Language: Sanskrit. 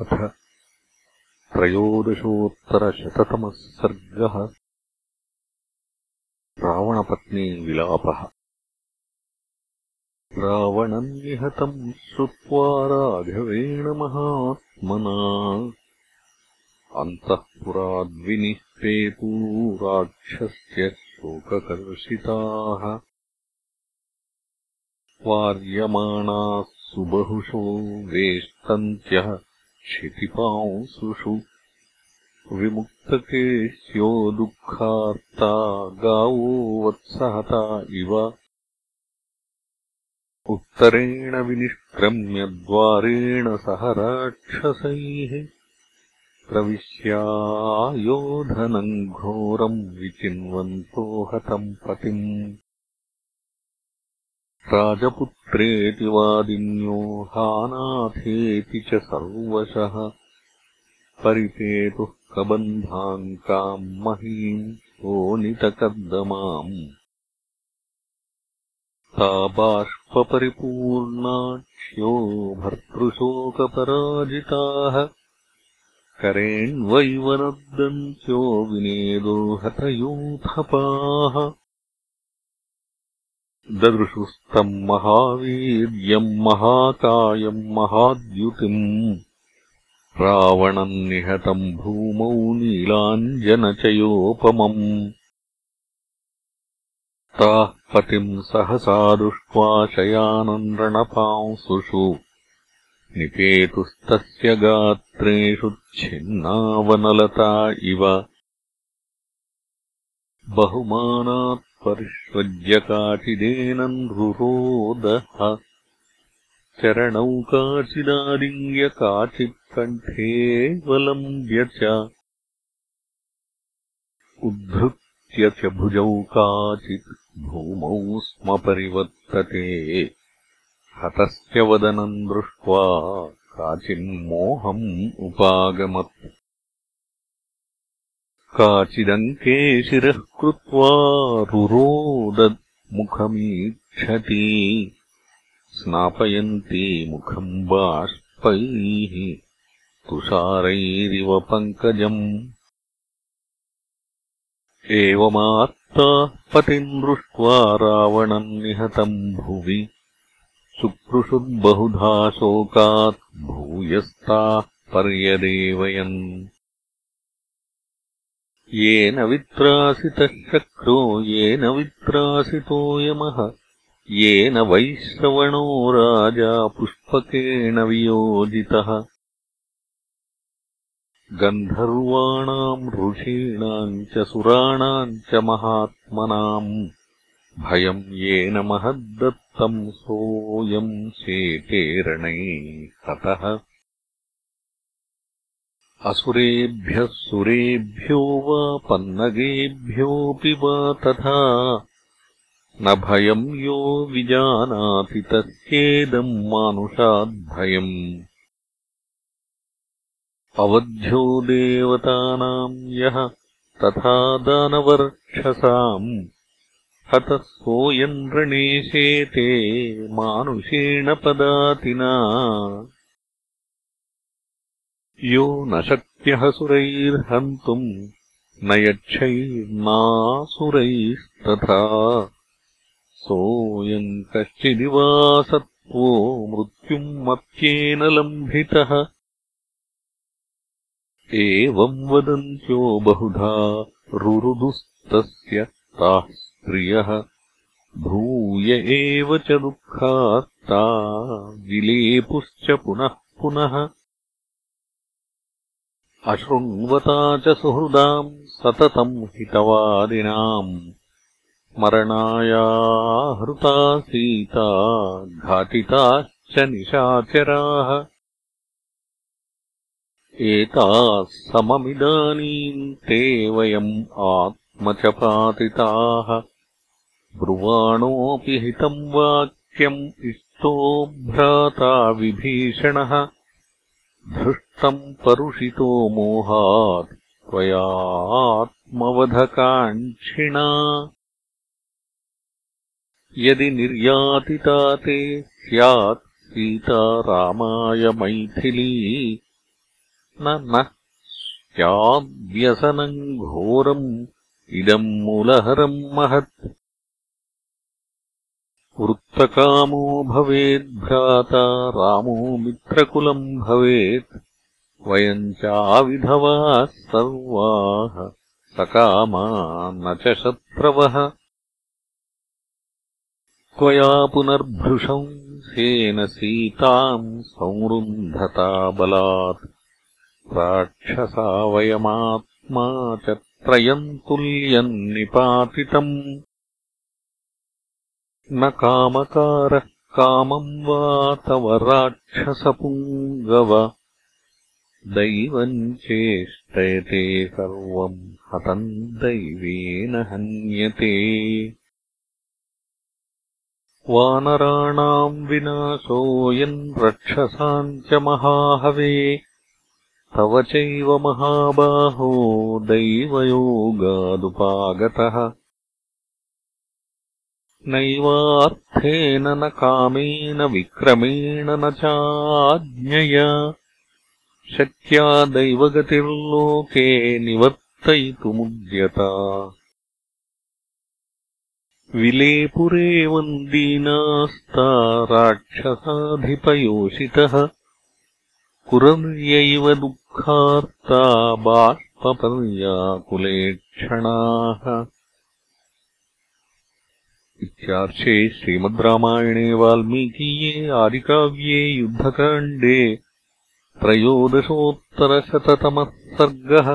अथ त्रयोदशोत्तरशततमः सर्गः रावणपत्नीविलापः रावणम् निहतम् श्रुत्वा राघवेण महात्मना। अन्तःपुराद्विनिःपेतू राक्षस्य शोककर्षिताः। वार्यमाणाः सुबहुशो वेष्टन्त्यः क्षितिपांसुषु विमुक्तकेश्यो दुःखार्ता गावो वत्सहता इव। उत्तरेण विनिष्क्रम्य द्वारेण सह राक्षसैः प्रविश्यायोधनम् घोरम् विचिन्वन्तो हतम् पतिम् राजपुत्रेति वादिन्यो हानाथेति च सर्वशः। परिपेतुः कबन्धाङ्काम् महीम् सोनितकर्दमाम्। सा बाष्पपरिपूर्णाक्ष्यो भर्तृशोकपराजिताः। करेण्वैवनर्दन्त्यो विनेदो हतयूथपाः ददृशुस्तम् महावीर्यम् महाकायम् महाद्युतिम्। रावणम् निहतम् भूमौ नीलाञ्जनचयोपमम्। ताः पतिम् सहसा दृष्ट्वा शयानम् निपेतुस्तस्य गात्रेषु छिन्नावनलता इव। बहुमानात् परिष्वज्यकाचिदेनन्रुरोदः चरणौ काचिदालिङ्ग्यकाचित्कण्ठेऽवलम्ब्य च। उद्धृत्य च भुजौ काचित् भूमौ स्म परिवर्तते। हतस्य वदनम् दृष्ट्वा काचिन्मोहम् उपागमत् काचिदङ्के शिरः कृत्वा रुरोदमुखमीक्षती स्नापयन्ती मुखम् बाष्पैः। तुषारैरिव पङ्कजम्। एवमात्ताः पतिम् दृष्ट्वा रावणम् निहतम् भुवि। सुकृषुर्बहुधा शोकात् भूयस्ताः पर्यदेवयन् येन वित्रासितः शक्रो येन वित्रासितो यमः येन वैश्रवणो राजा पुष्पकेण वियोजितः। गन्धर्वाणाम् ऋषीणाम् च सुराणाम् च महात्मनाम्। भयम् येन महद्दत्तम् सोऽयम् शेते हतः असुरेभ्यः सुरेभ्यो वा पन्नगेभ्योऽपि वा तथा न भयम् यो विजानाति तस्येदम् मानुषाद्भयम्। अवध्यो देवतानाम् यः तथा दानवर्क्षसाम् हतः सोऽयन्द्रणेशेते मानुषेण पदातिना यो न शक्यः सुरैर्हन्तुम् न यक्षैर्नासुरैस्तथा सोऽयम् कश्चिदिवासत्वो मृत्युम् मत्येन लम्भितः। एवम् वदन्त्यो बहुधा रुरुदुस्तस्य ताः स्त्रियः। भूय एव च दुःखात्ता विलेपुश्च पुनः पुनः अशृण्वता च सुहृदाम् सततम् हितवादिनाम् मरणायाहृता सीता घातिताश्च निशाचराः एताः सममिदानीम् ते वयम् आत्मचपातिताः ब्रुवाणोऽपि हितम् वाक्यम् इष्टो भ्राता विभीषणः धृष्टम् परुषितो मोहात् त्वयात्मवधकाङ्क्षिणा यदि निर्यातिता ते स्यात् सीता रामाय मैथिली। न नः स्याद्व्यसनम् घोरम् इदम् मूलहरम् महत् वृत्तकामो भवेद्भ्राता रामो मित्रकुलम् भवेत्। वयम् चाविधवाः सर्वाः सकामा न च शत्रवः। त्वया पुनर्भृशंसेन सीताम् संरुन्धता बलात् राक्षसा वयमात्मा च त्रयम् तुल्यम् निपातितम् न कामकारः कामम् वा तव राक्षसपुङ्गव। दैवम् चेष्टयते सर्वम् हतम् दैवेन हन्यते। वानराणाम् विनाशोऽयम् रक्षसाम् च महाहवे। तव चैव महाबाहो दैवयोगादुपागतः नैवार्थेन न कामेन विक्रमेण न चाज्ञया। शक्या दैवगतिर्लोके निवर्तयितुमुद्यता। विलेपुरे वन्दीनास्ता राक्षसाधिपयोषितः। कुरर्यैव दुःखार्ता बाष्पपर्याकुलेक्षणाः इत्यार्षे श्रीमद् रामायणे वाल्मीकीये आदिकाव्ये युद्धकाण्डे त्रयोदशोत्तरशततमः सर्गः